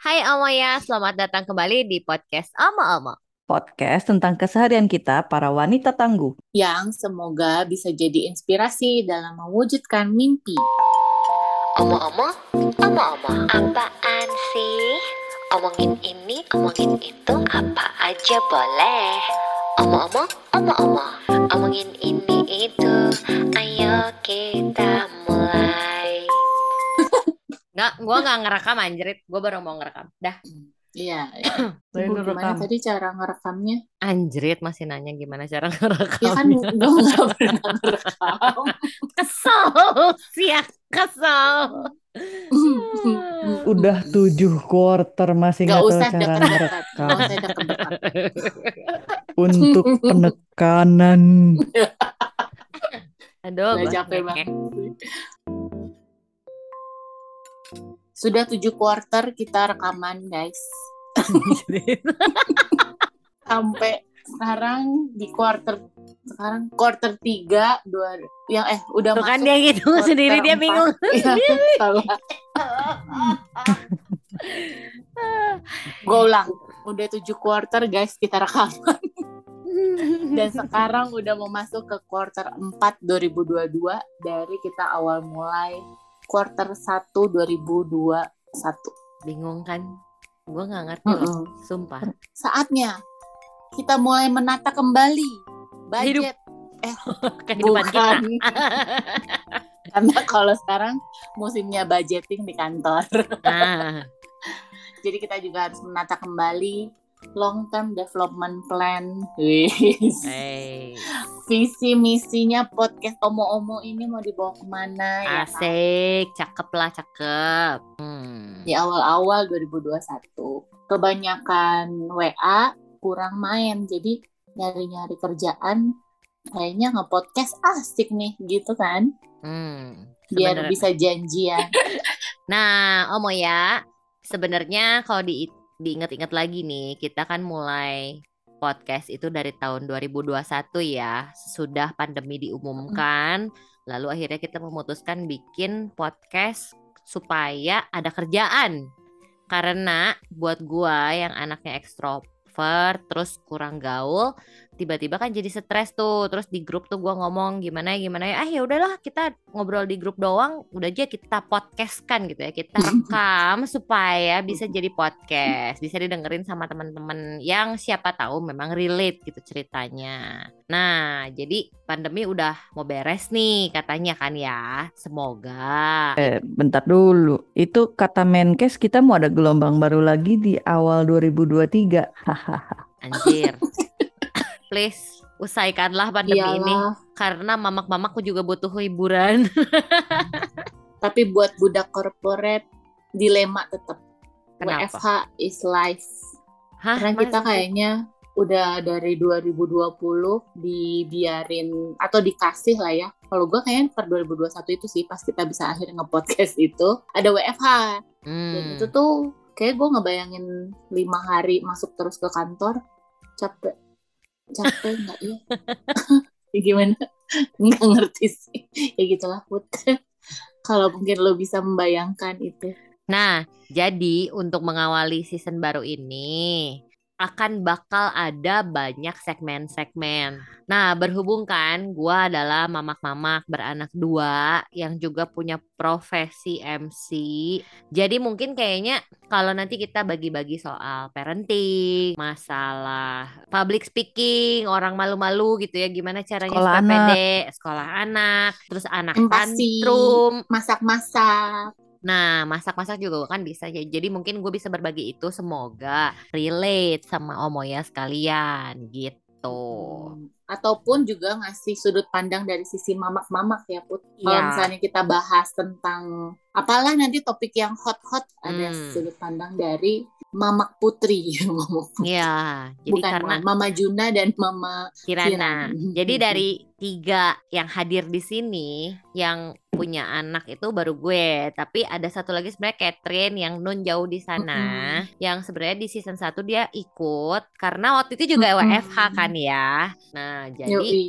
Hai Omoya, selamat datang kembali di podcast Omo. Podcast tentang keseharian kita para wanita tangguh. yang semoga bisa jadi inspirasi dalam mewujudkan mimpi. Omo-omo, omo-omo, apaan sih? Omongin ini, omongin itu, apa aja boleh. Omo-omo, omo-omo, omongin ini itu, ayo kita mulai. Nggak, gua nggak ngerekam anjrit, gua baru mau ngerekam. Dah, Iya. Ibu, dulu gimana rekam. tadi cara ngerekamnya? anjrit masih nanya gimana cara ngerekam. Ya kan gue nggak pernah ngerekam. Kesel, sih kesel. Udah tujuh quarter masih Gak nggak tahu cara ngerekam. Gak usah dekat-dekat. Untuk penekanan. Aduh, Udah gua capek banget. Sudah tujuh quarter kita rekaman guys. Sampai sekarang di quarter sekarang quarter tiga dua yang eh udah Tuh kan dia gitu sendiri dia bingung. Salah. Gue ulang. Udah tujuh quarter guys kita rekaman. Dan sekarang udah mau masuk ke quarter 4 2022 dari kita awal mulai quarter 1 2021. bingung kan? Gue nggak ngerti loh, Mm-mm. sumpah. Saatnya kita mulai menata kembali budget. Kehidupan kita. Bukan. Karena kalau sekarang musimnya budgeting di kantor. Ah, Jadi kita juga harus menata kembali long term development plan. Hey, Visi misinya podcast Omo-Omo ini mau dibawa ke mana ya kan? asik, cakep lah, cakep. Hmm. Di awal-awal 2021. Kebanyakan WA, kurang main. Jadi nyari-nyari kerjaan kayaknya nge-podcast asik nih gitu kan. Hmm. Biar bisa janjian. Nah, Omo ya, sebenarnya kalau di diingat-ingat lagi nih, kita kan mulai podcast itu dari tahun 2021 ya, sudah pandemi diumumkan, lalu akhirnya kita memutuskan bikin podcast supaya ada kerjaan. Karena buat gua yang anaknya ekstrovert, terus kurang gaul, tiba-tiba kan jadi stres tuh. Terus di grup tuh gua ngomong gimana ya gimana ya. Ah ya udahlah kita ngobrol di grup doang, udah aja kita podcastkan gitu ya. Kita rekam supaya bisa jadi podcast, bisa didengerin sama teman-teman yang siapa tahu memang relate gitu ceritanya. Nah, jadi pandemi udah mau beres nih katanya kan ya. Semoga. Eh, bentar dulu. Itu kata Menkes kita mau ada gelombang baru lagi di awal 2023. Hahaha. Anjir. Please usaikanlah pandemi ini Iyalah. karena mamak-mamakku juga butuh hiburan. Tapi buat budak korporat dilema tetap. Kenapa? WFH is life. Hah, Karena kita masa? kayaknya udah dari 2020 dibiarin atau dikasih lah ya. Kalau gue kayaknya per 2021 itu sih pas kita bisa akhirnya nge-podcast itu ada WFH. Dan Hmm. itu tuh kayak gue ngebayangin lima hari masuk terus ke kantor capek capek nggak ya? Ya gimana? Nggak ngerti sih. Ya gitulah Put. Kalau mungkin lo bisa membayangkan itu. Nah, jadi untuk mengawali season baru ini akan bakal ada banyak segmen-segmen. Nah, berhubung kan gua adalah mamak-mamak beranak dua yang juga punya profesi MC. Jadi mungkin kayaknya kalau nanti kita bagi-bagi soal parenting, masalah public speaking, orang malu-malu gitu ya, gimana caranya Sekolah supaya anak. pede, sekolah anak, terus anak Empati. tantrum, Masak-masak. Nah, masak-masak juga kan bisa ya. Jadi mungkin gue bisa berbagi itu semoga relate sama Omoya sekalian gitu. Hmm. Ataupun juga ngasih sudut pandang dari sisi mamak-mamak ya Put. Kalau Iya. misalnya kita bahas tentang apalah nanti topik yang hot-hot ada Hmm. sudut pandang dari mamak putri. Mamak putri. Iya, jadi Bukan karena Mama Juna dan Mama Kirana. Kiran. Jadi dari tiga yang hadir di sini yang punya anak itu baru gue, tapi ada satu lagi sebenarnya Catherine yang non jauh di sana, yang sebenarnya di season 1 dia ikut karena waktu itu juga Mm-mm. WFH kan ya. Nah, jadi Yoi.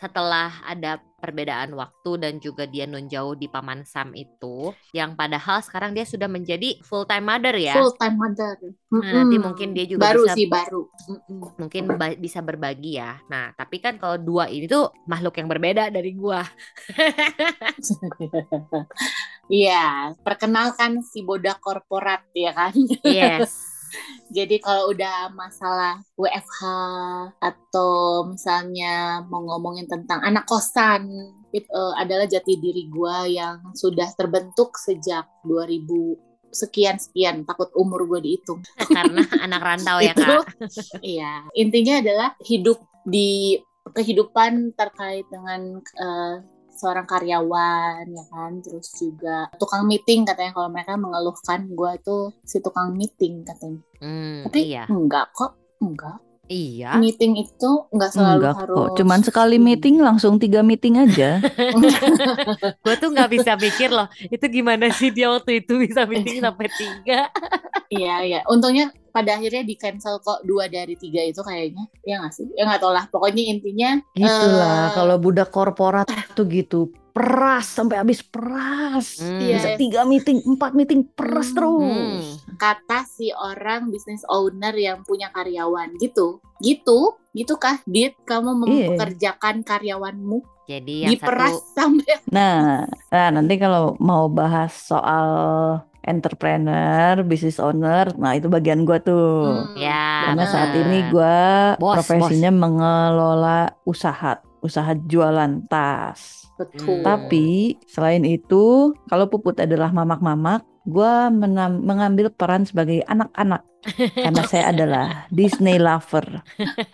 Setelah ada perbedaan waktu dan juga dia nunjauh di Paman Sam itu, yang padahal sekarang dia sudah menjadi full time mother ya. Full time mother. Nah, nanti mungkin dia juga baru bisa sih baru. Mungkin ba- bisa berbagi ya. Nah, tapi kan kalau dua ini tuh makhluk yang berbeda dari gua. Iya, perkenalkan si bodak korporat ya kan. Yes. Jadi kalau udah masalah WFH atau misalnya mau ngomongin tentang anak kosan, itu eh, adalah jati diri gua yang sudah terbentuk sejak 2000 sekian sekian takut umur gue dihitung. Karena anak rantau ya, itu. Kak. iya. Intinya adalah hidup di kehidupan terkait dengan eh, seorang karyawan ya kan? Terus juga tukang meeting katanya kalau mereka mengeluhkan gue tuh si tukang meeting katanya. Hmm, tapi iya. enggak kok enggak Iya. meeting itu enggak selalu Enggak harus kok, cuman sekali meeting langsung tiga meeting aja. Gue tuh nggak bisa pikir loh, itu gimana sih dia waktu itu bisa meeting sampai tiga? iya iya untungnya pada akhirnya di cancel kok dua dari tiga itu kayaknya ya nggak sih ya nggak tau lah pokoknya intinya Gitulah, Eh. kalau budak korporat tuh gitu. Peras sampai habis peras. Hmm. Iya. Bisa tiga meeting, empat meeting, peras Hmm. terus. Kata si orang business owner yang punya karyawan gitu. Gitu gitu kah Dit kamu Iya. mempekerjakan karyawanmu? Jadi yang diperas satu sampai Nah, nah nanti kalau mau bahas soal entrepreneur, business owner, nah itu bagian gua tuh. Hmm, Ya, Karena saat ini gua Bos, profesinya mengelola usaha, usaha jualan tas. betul. Tapi selain itu, kalau Puput adalah mamak-mamak, gua menam- mengambil peran sebagai anak-anak. Karena saya adalah Disney lover.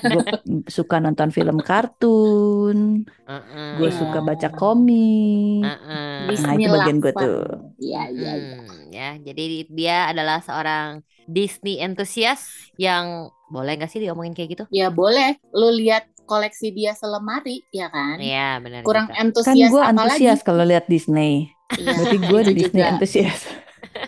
Gue suka nonton film kartun, Heeh. gue suka baca komik. Heeh. Nah, itu bagian gua Disney tuh. iya iya iya Hmm, ya, jadi dia adalah seorang Disney entusias yang boleh nggak sih diomongin kayak gitu? ya boleh lu lihat koleksi dia selemari ya kan Iya, benar. kurang juga. Kan antusias gue apalagi antusias kalau lihat Disney. Iya, Berarti gue di Disney juga. antusias.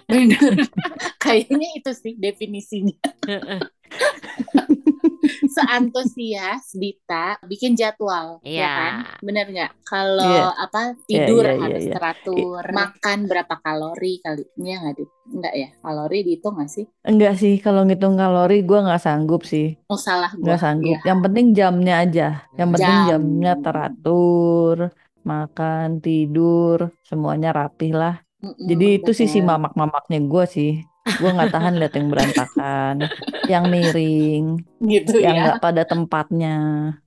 Bener. Kayaknya itu sih definisinya. Seantusias Dita bikin jadwal, ya Iya. kan? Bener nggak? Kalau Iya. apa tidur iya, iya, harus iya. teratur, makan berapa kalori kali? Iya nggak Dit? Nggak ya? Kalori dihitung nggak sih? Enggak sih, kalau ngitung kalori gue nggak sanggup sih. Oh salah gua. Nggak sanggup. Iya. Yang penting jamnya aja. Yang penting Jam. jamnya teratur, makan, tidur, semuanya rapih lah. Mm-mm, Jadi itu sisi betul. mamak-mamaknya gue sih. Gue nggak tahan lihat yang berantakan, yang miring, gitu yang ya. nggak pada tempatnya.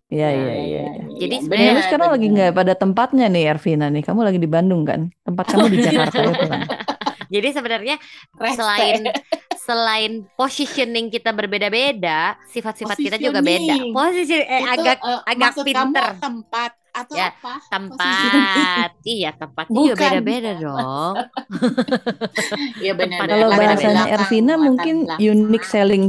Iya, Iya, iya, iya, iya. iya. Jadi Nah, sebenarnya sekarang lagi nggak pada tempatnya nih, Ervina nih. Kamu lagi di Bandung kan? Tempat kamu di Jakarta ya bukan? Jadi sebenarnya selain selain positioning kita berbeda-beda, sifat-sifat kita juga beda. Positioning. Posisi eh, Itu, agak eh, agak pinter. kamu tempat atau Ya, apa? tempat. iya, tempatnya juga Bukan. beda-beda dong. Iya benar. Tempat Kalau bahasanya Ervina mungkin belakang. unique selling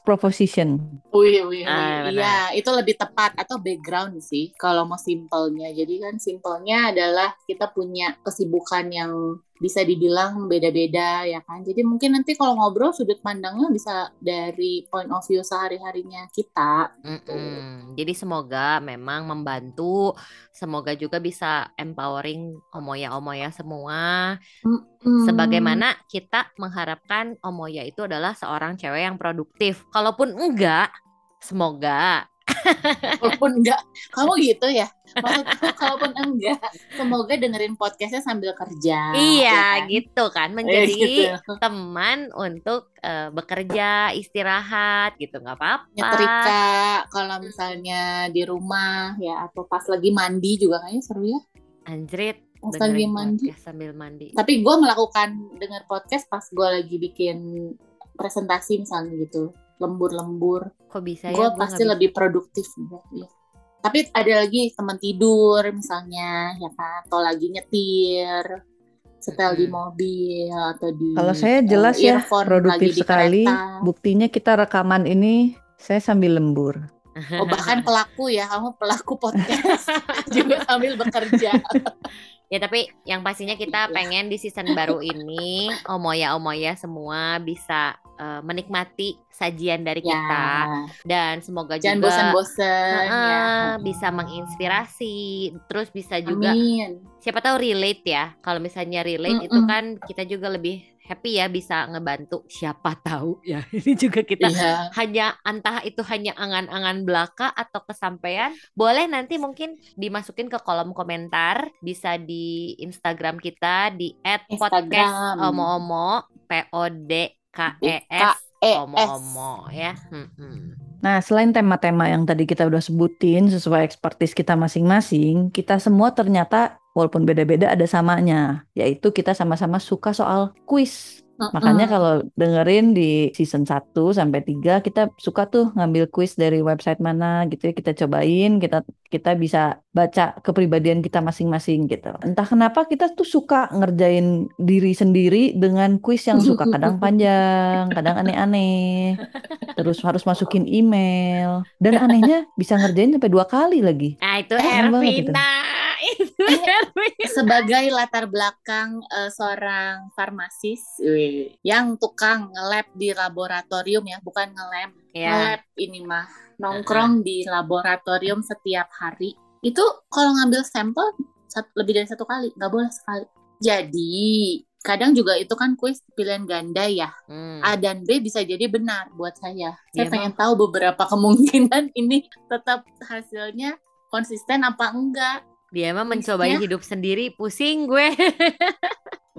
proposition. Wih, wih, wih. Ah, benar. Iya, itu lebih tepat atau background sih kalau mau simpelnya. Jadi kan simpelnya adalah kita punya kesibukan yang bisa dibilang beda-beda ya kan. Jadi mungkin nanti kalau ngobrol sudut pandangnya bisa dari point of view sehari-harinya kita. Mm-mm. Jadi semoga memang membantu, semoga juga bisa empowering omoya-omoya semua. Hmm. Sebagaimana kita mengharapkan omoya itu adalah seorang cewek yang produktif. Kalaupun enggak, semoga Walaupun enggak, kamu gitu ya. Maksudku kalaupun enggak, semoga dengerin podcastnya sambil kerja. iya ya kan? gitu kan Eh, menjadi gitu. teman untuk eh, bekerja, istirahat gitu nggak apa-apa. nyetrika kalau misalnya di rumah ya atau pas lagi mandi juga kayaknya seru ya Anjrit, pas lagi mandi sambil mandi. tapi gue melakukan dengar podcast pas gue lagi bikin presentasi misalnya gitu lembur-lembur Kok bisa ya? gue Gua pasti nggak lebih produktif juga ya. tapi ada lagi teman tidur misalnya ya kan atau lagi nyetir setel di mobil atau di Kalau saya jelas ya earphone produktif lagi sekali. kereta. Buktinya kita rekaman ini saya sambil lembur. Oh bahkan pelaku ya, kamu pelaku podcast juga sambil bekerja. Ya tapi yang pastinya kita Iya. pengen di season baru ini omoya-omoya semua bisa eh, menikmati sajian dari Ya, kita dan semoga jangan juga bosan-bosan ya. eh, bisa menginspirasi, terus bisa juga Amin. siapa tahu relate ya. Kalau misalnya relate itu Mm-mm. kan kita juga lebih happy ya bisa ngebantu siapa tahu ya. Ini juga kita Iya. hanya entah itu hanya angan-angan belaka atau kesampaian boleh nanti mungkin dimasukin ke kolom komentar bisa di Instagram kita di @podcast Instagram. omo-omo p o d k e s K-E-S. omo-omo ya Mm-mm. Nah, selain tema-tema yang tadi kita udah sebutin sesuai ekspertis kita masing-masing, kita semua ternyata walaupun beda-beda ada samanya, yaitu kita sama-sama suka soal kuis. Makanya kalau dengerin di season 1 sampai 3 kita suka tuh ngambil kuis dari website mana gitu ya kita cobain, kita kita bisa baca kepribadian kita masing-masing gitu. Entah kenapa kita tuh suka ngerjain diri sendiri dengan kuis yang suka kadang panjang, kadang aneh-aneh. Terus harus masukin email dan anehnya bisa ngerjain sampai dua kali lagi. nah. Ervina itu Eh, Ervina sebagai latar belakang eh, seorang farmasis wih, yang tukang nge-lab di laboratorium ya, bukan nge-lab. ya Nge-lab ini mah nongkrong di laboratorium setiap hari. Itu kalau ngambil sampel lebih dari satu kali, nggak boleh sekali. Jadi kadang juga itu kan kuis pilihan ganda ya. Hmm. A dan B bisa jadi benar buat saya. Saya Iya, pengen tahu beberapa kemungkinan ini tetap hasilnya konsisten apa enggak. Dia mah mencoba Kuisnya. hidup sendiri pusing gue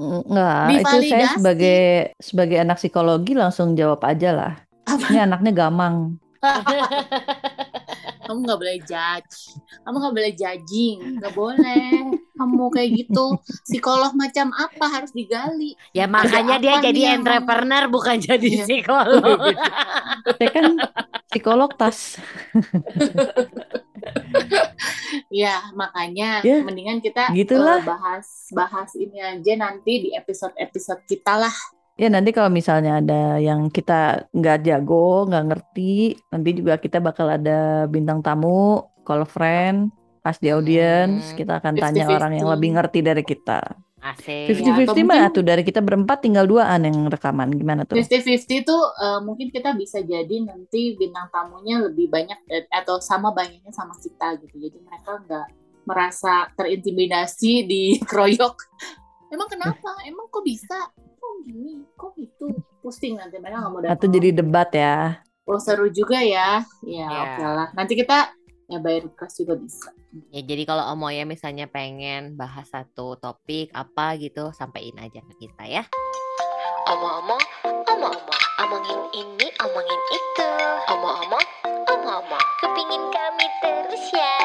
Enggak, itu saya sebagai sebagai anak psikologi langsung jawab aja lah. Apa? Ini anaknya gamang. Kamu nggak boleh judge. Kamu nggak boleh judging. Nggak boleh. Kamu kayak gitu. Psikolog macam apa harus digali. ya makanya Ada dia jadi yang- entrepreneur bukan jadi Iya. psikolog Saya kan psikolog tas. Ya, makanya Ya, mendingan kita gitulah. eh, bahas bahas ini aja nanti di episode-episode kita lah. Ya nanti kalau misalnya ada yang kita nggak jago, nggak ngerti, nanti juga kita bakal ada bintang tamu, call friend, pas di audience, Hmm. kita akan tanya 50-50. orang yang lebih ngerti dari kita. asik Ya, 50-50 atau mah tuh dari kita berempat tinggal duaan yang rekaman. Gimana tuh? 50-50 tuh eh, mungkin kita bisa jadi nanti bintang tamunya lebih banyak eh, atau sama banyaknya sama kita gitu. Jadi mereka nggak merasa terintimidasi dikeroyok. Emang kenapa? Emang kok bisa? Kok gini? Kok gitu? Pusing nanti mereka nggak mau datang. Atau jadi debat ya. Oh seru juga ya. Ya Ya. oke lah. Nanti kita ya bayar request juga bisa. Ya jadi kalau Omoya misalnya pengen bahas satu topik apa gitu, sampein aja ke kita ya. Omong-omong, omong-omong, omongin ini, omongin itu. Omong-omong, omong-omong, kepingin kami terus ya.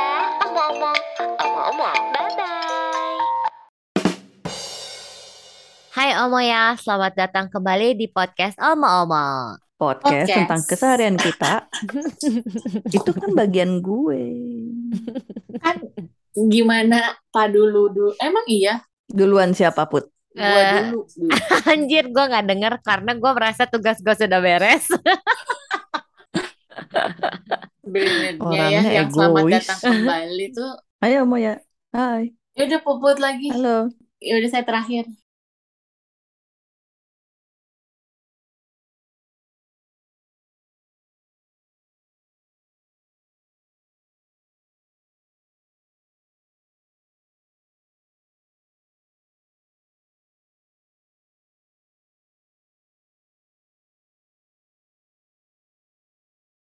Omong-omong, omong-omong, bye-bye. Hai Omoya, selamat datang kembali di podcast Omo-Omo. Podcast, Podcast. tentang keseharian kita. Itu kan bagian gue. Kan gimana Pak dulu dulu? Emang iya? Duluan siapa Put? Gua Eh. dulu. dulu. Anjir, gue nggak denger karena gue merasa tugas gue sudah beres. Sebenarnya ya yang selamat egois. datang kembali tuh. Ayo mau ya. Hai. Ya udah puput lagi. Halo. Ya udah saya terakhir.